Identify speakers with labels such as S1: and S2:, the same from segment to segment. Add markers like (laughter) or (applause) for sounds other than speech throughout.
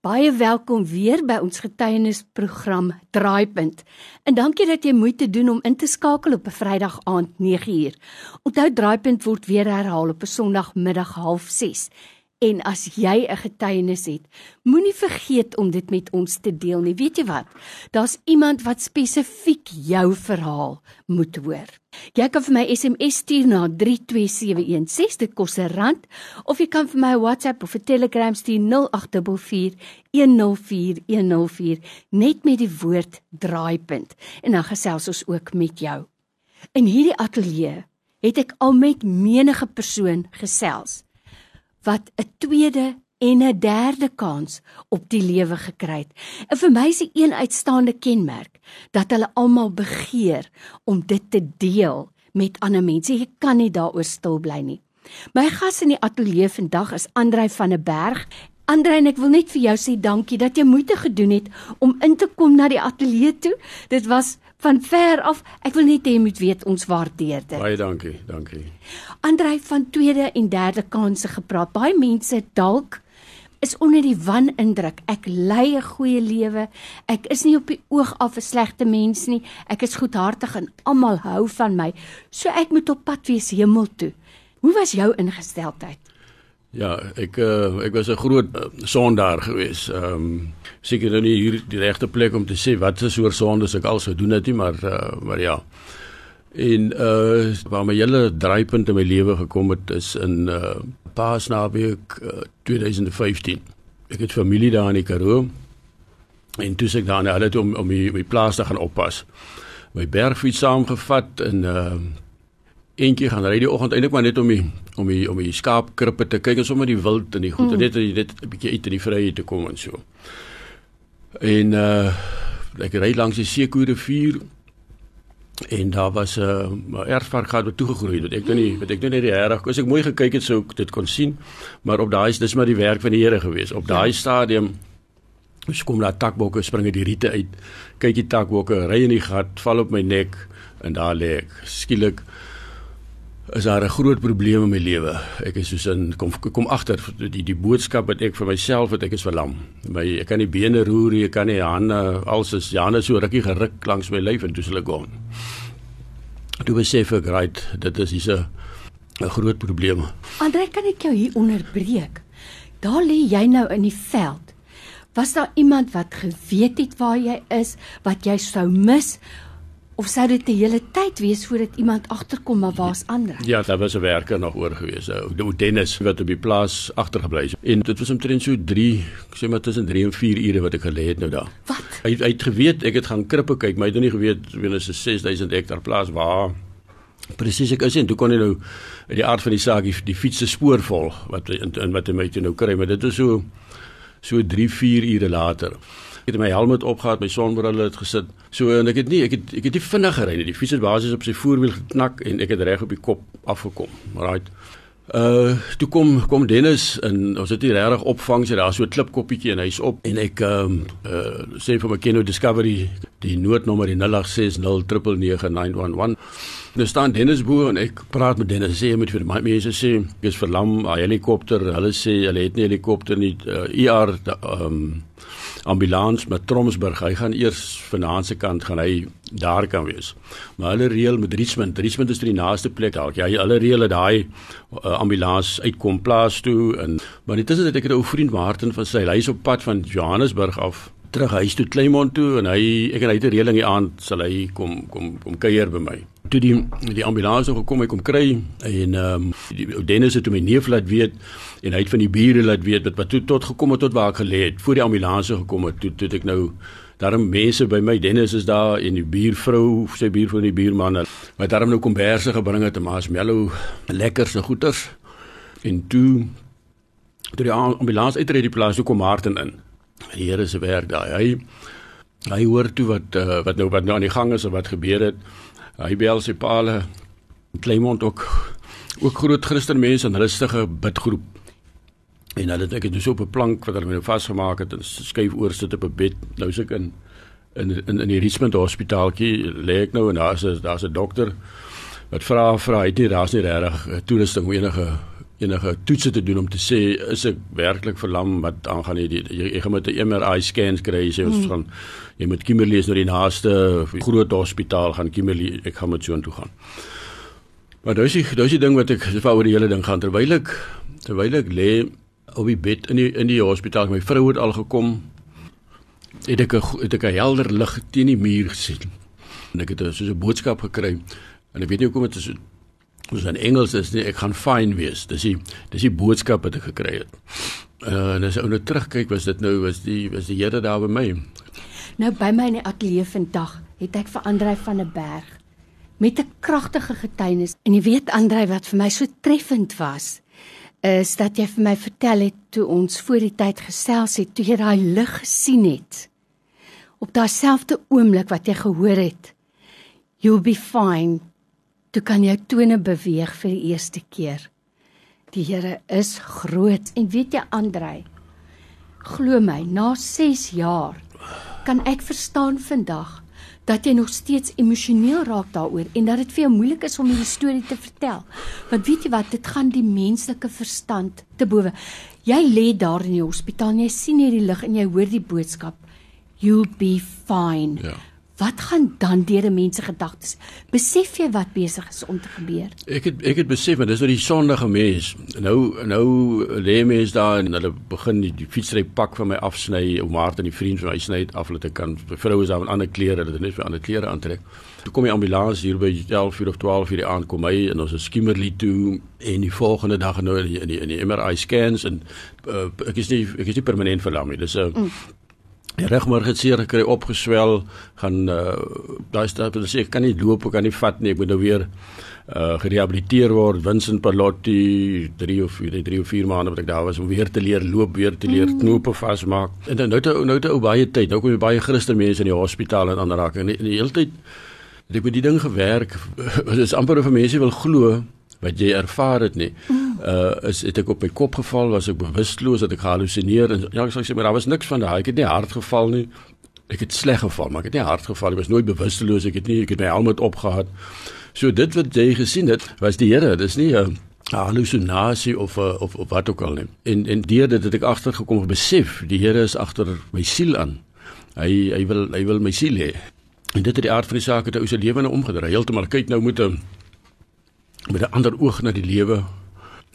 S1: Baie welkom weer by ons getuienisprogram Draaipunt. En dankie dat jy moeite doen om in te skakel op 'n Vrydag aand 9uur. Onthou Draaipunt word weer herhaal op 'n Sondagmiddag 06:30. En as jy 'n getuienis het, moenie vergeet om dit met ons te deel nie. Weet jy wat? Daar's iemand wat spesifiek jou verhaal moet hoor. Jy kan vir my SMS stuur na 32716, dit kos 'n rand, of jy kan vir my 'n WhatsApp of 'n Telegram stuur 0824104104 net met die woord draaipunt en dan gesels ons ook met jou. In hierdie ateljee het ek al met menige persoon gesels wat 'n tweede en 'n derde kans op die lewe gekry het. En vir my is dit een uitstaande kenmerk dat hulle almal begeer om dit te deel met ander mense. Jy kan nie daaroor stil bly nie. My gas in die ateljee vandag is Andrei van der Berg. Andrei, ek wil net vir jou sê dankie dat jy moeite gedoen het om in te kom na die ateljee toe. Dit was van ver af. Ek wil net hê jy moet weet ons waardeer dit.
S2: Baie dankie, dankie.
S1: Andrei van tweede en derde kansse gepraat. Baie mense dalk is onder die wanindruk. Ek lei 'n goeie lewe. Ek is nie op die oog af 'n slegte mens nie. Ek is goedhartig en almal hou van my. So ek moet op pad wees hemel toe. Hoe was jou ingesteldheid?
S2: Ja, ek uh, ek was 'n groot uh, sondaar geweest. Ehm um, seker nou nie hier die regte plek om te sê wat is oor sondes ek al sou doen het nie, maar uh, maar ja. En uh waar my hele draaipunt in my lewe gekom het is in uh Paasnaweek uh, 2015. Ek het familie daar in die Karoo. En toe ek daar net om om my, my plaas te gaan oppas. My bergfiets saamgevat en uh eentjie gaan ry die oggend eintlik maar net om die om die om die skaapkrippe te kyk en sommer die wild en die goed mm. net net 'n bietjie uit in die vrye te kom en so. En uh ek ry langs die Sekoe rivier en daar was 'n uh, erfvark gehad wat toegegroei het. Ek weet nie, wat ek nou net die reg, as ek mooi gekyk het sou ek dit kon sien, maar op daai is dis maar die werk van die Here gewees. Op daai ja. stadium Ons kom daar takbokke springe die riete uit. Kyk die takbokke ry in die gat, val op my nek en daar lê ek. Skielik is daar 'n groot probleem in my lewe. Ek is soos in kom kom agter die die boodskap wat ek vir myself het ek is verlam. My ek kan nie bene roer nie, ek kan nie hande als is Janne so rukkie geruk langs my lyf en toe hulle gaan. Toe besef ek right, dit is hierse 'n groot probleem.
S1: Andre, kan ek jou hier onderbreek? Daar lê jy nou in die veld. Was daar iemand wat geweet het waar jy is, wat jy sou mis? Of sou dit 'n hele tyd wees voordat iemand agterkom maar waar's ander?
S2: Ja, daar was 'n werker nog oor gewees. Ou Dennis wat op die plaas agtergebly het. En dit was omtrent so 3, ek sê maar tussen 3 en 4 ure wat ek gelê het nou daar.
S1: Wat?
S2: Hy hy het geweet ek het gaan krippe kyk, maar hy het nie geweet wie is 'n 6000 hektaar plaas waar presies ek is en toe kon hy nou uit die aard van die saak die, die fiets se spoor volg wat in, in wat hy my toe nou kry, maar dit is so so 3 4 ure later het my helm opgehad, my sonbril het gesit. So en ek het nie ek het ek het nie vinnig gery nie. Die fiets het basies op sy voorwiel geknak en ek het reg op die kop afgekom. Right. Uh toe kom kom Dennis en ons het hier regtig opvang sy daar so 'n klipkoppietjie en hy's op en ek ehm um, uh sê vir my Keno Discovery die noodnommer die 0860999911 Nou staan Dennis bo en ek praat met Dennis sê met vir my mense sê is verlam 'n helikopter hulle sê hulle het nie helikopter nie uh, ER ehm um, ambulans met Tromsburg. Hy gaan eers vanaand se kant gaan hy daar kan wees. Maar hulle reël met Richmond. Richmond is die naaste plek dalk. Ja, hulle reël dat daai uh, ambulans uitkom plaas toe en maar is dit ek het 'n ou vriend Martin van sy huis op pad van Johannesburg af terug huis toe Kleinmond toe en hy ek en hy het 'n reëling hier aan sal hy kom kom kom kuier by my. Toe die die ambulans nog gekom hy kom kry en ehm um, Dennis het hom my neef laat weet en hy het van die bure laat weet wat wat toe tot gekom het tot waar ek gelê het voor die ambulans gekom het toe toe ek nou daarom mense by my Dennis is daar en die buurvrou sy buur van die buurman wat daarom nou komberse gebring het en maas mellow lekker se goeters en toe toe die ambulans uitry die plaas toe kom Martin in die Here se werk daai. Hy hy hoor toe wat uh, wat nou wat nou aan die gang is en wat gebeur het. Hy bel sy paale Kleinmond ook ook groot Christen mense en rustige bidgroep. En hulle het ek het dus op 'n plank wat hulle nou vasgemaak het en skuif oor sit op 'n bed. Nou suk in in in in die Richmond hospitaaltjie lê ek nou en daar's daar's 'n dokter wat vra vra hy het nie daar's nie regtig toerusting om enige enige toetse te doen om te sê is ek werklik verlam wat aangaan jy jy, jy gaan met 'n MRI scans kry jy sê ons mm. gaan jy moet Kimberley is nou die naaste groot hospitaal gaan Kimberley ek gaan met so intoe gaan. Maar dis die dis die ding wat ek oor die hele ding gaan terwyl ek terwyl ek lê op die bed in die in die hospitaal my vrou het al gekom het ek 'n het ek 'n helder lig teen die muur gesien. En ek het so 'n boodskap gekry. En ek weet nie hoekom dit is Ons in Engels is nie ek gaan fyn wees. Dis die dis die boodskap wat ek gekry het. Uh, en as ek nou terugkyk, was dit nou was die was die Here daar by my.
S1: Nou by my in die ateljee vandag het ek vir Andrei van der Berg met 'n kragtige getuienis. En jy weet Andrei wat vir my so treffend was, is dat jy vir my vertel het toe ons voor die tyd gesels het, toe jy daai lig gesien het op daai selfde oomblik wat jy gehoor het you'll be fine toe kan jou tone beweeg vir die eerste keer die Here is groot en weet jy Andrei glo my na 6 jaar kan ek verstaan vandag dat jy nog steeds emosioneel raak daaroor en dat dit vir jou moeilik is om hierdie storie te vertel. Want weet jy wat, dit gaan die menslike verstand te bowe. Jy lê daar in die hospitaal en jy sien hierdie lig en jy hoor die boodskap you'll be fine. Ja. Wat gaan dan deur 'n mens se gedagtes? Besef jy wat besig is om te gebeur?
S2: Ek het ek het besef, maar dis nou die sondige mens. Nou nou lê mense daar en hulle begin die, die fietsry pak van my afsny, ou Martin die vriend van my sny af dat ek kan vroue is daar 'n ander klere, hulle het net vir ander klere aantrek. Toe kom die ambulans hier by 11:00 of 12:00 die aand kom hy en ons is skimmerly toe en die volgende dag nou in die in die, in die MRI scans en uh, ek is nie ek is nie permanent verlam nie. Dis 'n uh, mm Die rugmerg het seer gekry, opgeswel, gaan uh daai stap en sê ek kan nie loop, ek kan nie vat nie, ek moet nou weer uh gerehabiliteer word. Vincent Palotti 3 of 4, 3 of 4 maande wat ek daar was om weer te leer loop, weer te leer mm. knope vasmaak. En dan nou te nou te ou baie tyd. Nou kom jy baie Christen mense in die hospitaal en ander raak en die, die hele tyd het ek met die ding gewerk. (laughs) Dit is amper of mense wil glo wat jy ervaar het nie. Uh is het ek op my kop geval, was ek bewusteloos, het ek gehallusineer en ja, ek sê maar daar was niks van daai. Ek het nie hard geval nie. Ek het sleg geval, maar ek het nie hard geval. Ek was nooit bewusteloos. Ek het nie ek het my helm opgehad. So dit wat jy gesien het, was die Here. Dis nie 'n hallusinasie of of of wat ook al nie. En en deur dit het ek agtergekom besef, die Here is agter my siel aan. Hy hy wil hy wil my siel hê. En dit het die aard van die saak het ou se lewe nou omgedraai. Heeltemal kyk nou met 'n met 'n ander oog na die lewe.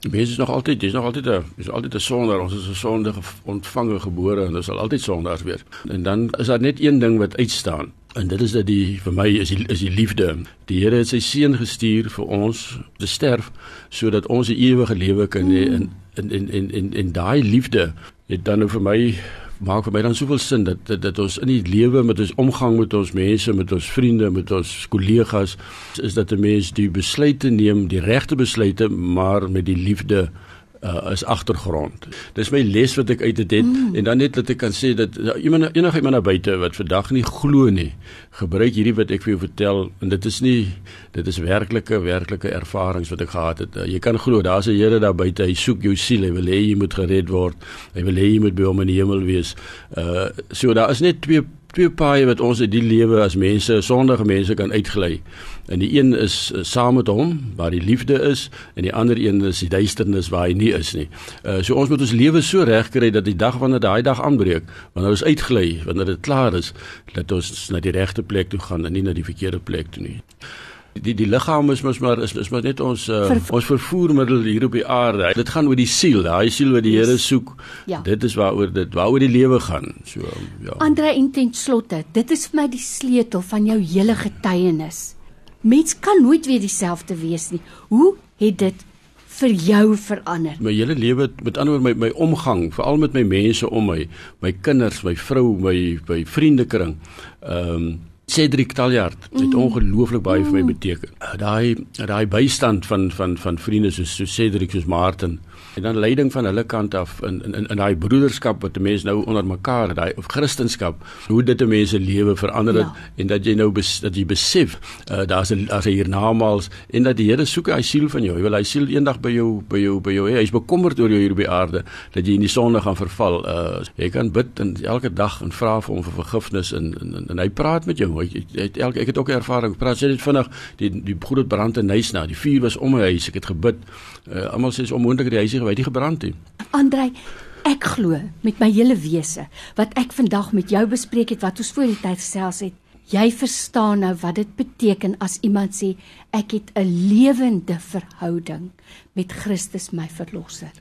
S2: Mense is nog altyd, dis nog altyd 'n is altyd 'n sondaar. Ons is 'n sondige ontvange gebore en ons sal altyd sondaars wees. En dan is daar net een ding wat uitstaan. En dit is dat die vir my is die, is die liefde. Die Here het sy seun gestuur vir ons te sterf sodat ons 'n ewige lewe kan hê in in in in in, in daai liefde het dan nou vir my maak vir my dan soveel sin dat dat, dat ons in die lewe met ons omgang met ons mense, met ons vriende, met ons kollegas is dat 'n mens die besluite neem, die regte besluite, maar met die liefde uh, is agtergrond. Dis my les wat ek uit dit het mm. en dan net dat ek kan sê dat uh, iemand enige iemand na buite wat vandag nie glo nie, gebruik hierdie wat ek vir jou vertel en dit is nie dit is werklike werklike ervarings wat ek gehad het. Uh, jy kan glo daar's 'n Here daar buite, hy soek jou siel, hy wil hê jy moet gered word. Hy wil hê jy moet by hom in die hemel wees. Uh so daar is net twee twee paaie wat ons in die lewe as mense, sondige mense kan uitgly. En die een is uh, saam met hom waar die liefde is en die ander een is die duisternis waar hy nie is nie. Uh so ons moet ons lewe so regkry dat die dag wanneer daai dag aanbreek, wanneer ons uitgly, wanneer dit klaar is, dat ons na die regte plek toe gaan en nie na die verkeerde plek toe nie die die liggaam is mos maar is, is maar net ons uh, Ver, ons vervoermiddel hier op die aarde. Dit gaan oor die siel, daai siel wat die yes. Here soek. Ja. Dit is waaroor dit waaroor die lewe gaan. So ja.
S1: Andre intent slotte. Dit is vir my die sleutel van jou hele getuienis. Mens kan nooit weer dieselfde wees nie. Hoe het dit vir jou verander?
S2: My hele lewe met ander woorde my my omgang, veral met my mense om my, my kinders, my vrou, my my vriendekring. Ehm um, Cedric Taljard het mm. ongelooflik baie vir my mm. beteken. Daai daai bystand van van van vriende soos so Cedric soos Martin en dan leiding van hulle kant af in in in, in daai broederskap wat 'n mens nou onder mekaar daai of Christendom hoe dit 'n mens se lewe verander het ja. en dat jy nou bes, dat jy besef uh, daar's 'n as hy hiernamaals en dat die Here soek hy siel van jou hy wil hy siel eendag by jou by jou by jou hy is bekommerd oor jou hier op die aarde dat jy in die sonde gaan verval uh, jy kan bid en elke dag en vra vir hom vir vergifnis en en, en, en hy praat met jou hy, hy het elke ek het ook ervaring praat sê dit vinnig die die groot brand in Nysna die vuur was om my huis ek het gebid uh, almal sê is onmoontlik die huisie gewy die gebrand het.
S1: Andrei, ek glo met my hele wese wat ek vandag met jou bespreek het wat ons voor die tyd gesels het. Jy verstaan nou wat dit beteken as iemand sê ek het 'n lewende verhouding met Christus my verlosser.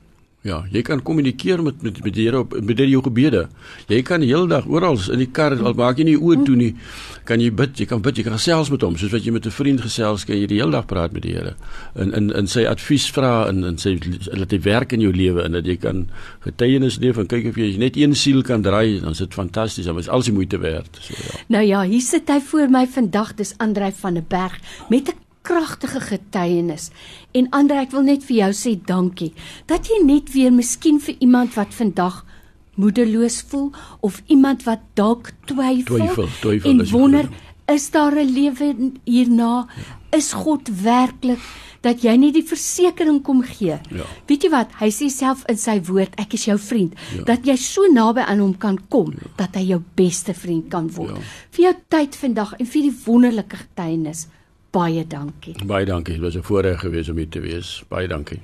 S2: Ja, jy kan kommunikeer met met met die Here op met jou gebede. Jy kan die hele dag oral in die kar al maak jy nie oë toe nie, kan jy bid, jy kan bid, jy kan gesels met hom, soos wat jy met 'n vriend gesels, kan jy die hele dag praat met die Here. In in in sy advies vra en in sy laat hy werk in jou lewe en dat jy kan getuienis leef en kyk of jy net een siel kan draai, dan is dit fantasties, dan is alles die moeite werd. So ja.
S1: Nou ja, hier sit hy voor my vandag, dis Andrei van der Berg met 'n kragtige getuienis. En Andre, ek wil net vir jou sê dankie dat jy net weer miskien vir iemand wat vandag moedeloos voel of iemand wat dalk twyfel,
S2: twyfel, twyfel
S1: en wonder is daar 'n lewe hierna? Ja. Is God werklik dat jy nie die versekering kom gee? Ja. Weet jy wat? Hy sê self in sy woord, ek is jou vriend, ja. dat jy so naby aan hom kan kom ja. dat hy jou beste vriend kan word. Ja. Vir jou tyd vandag en vir die wonderlike getuienis. Baie dankie.
S2: Baie dankie. Dit was 'n voorreg geweest om hier te wees. Baie dankie.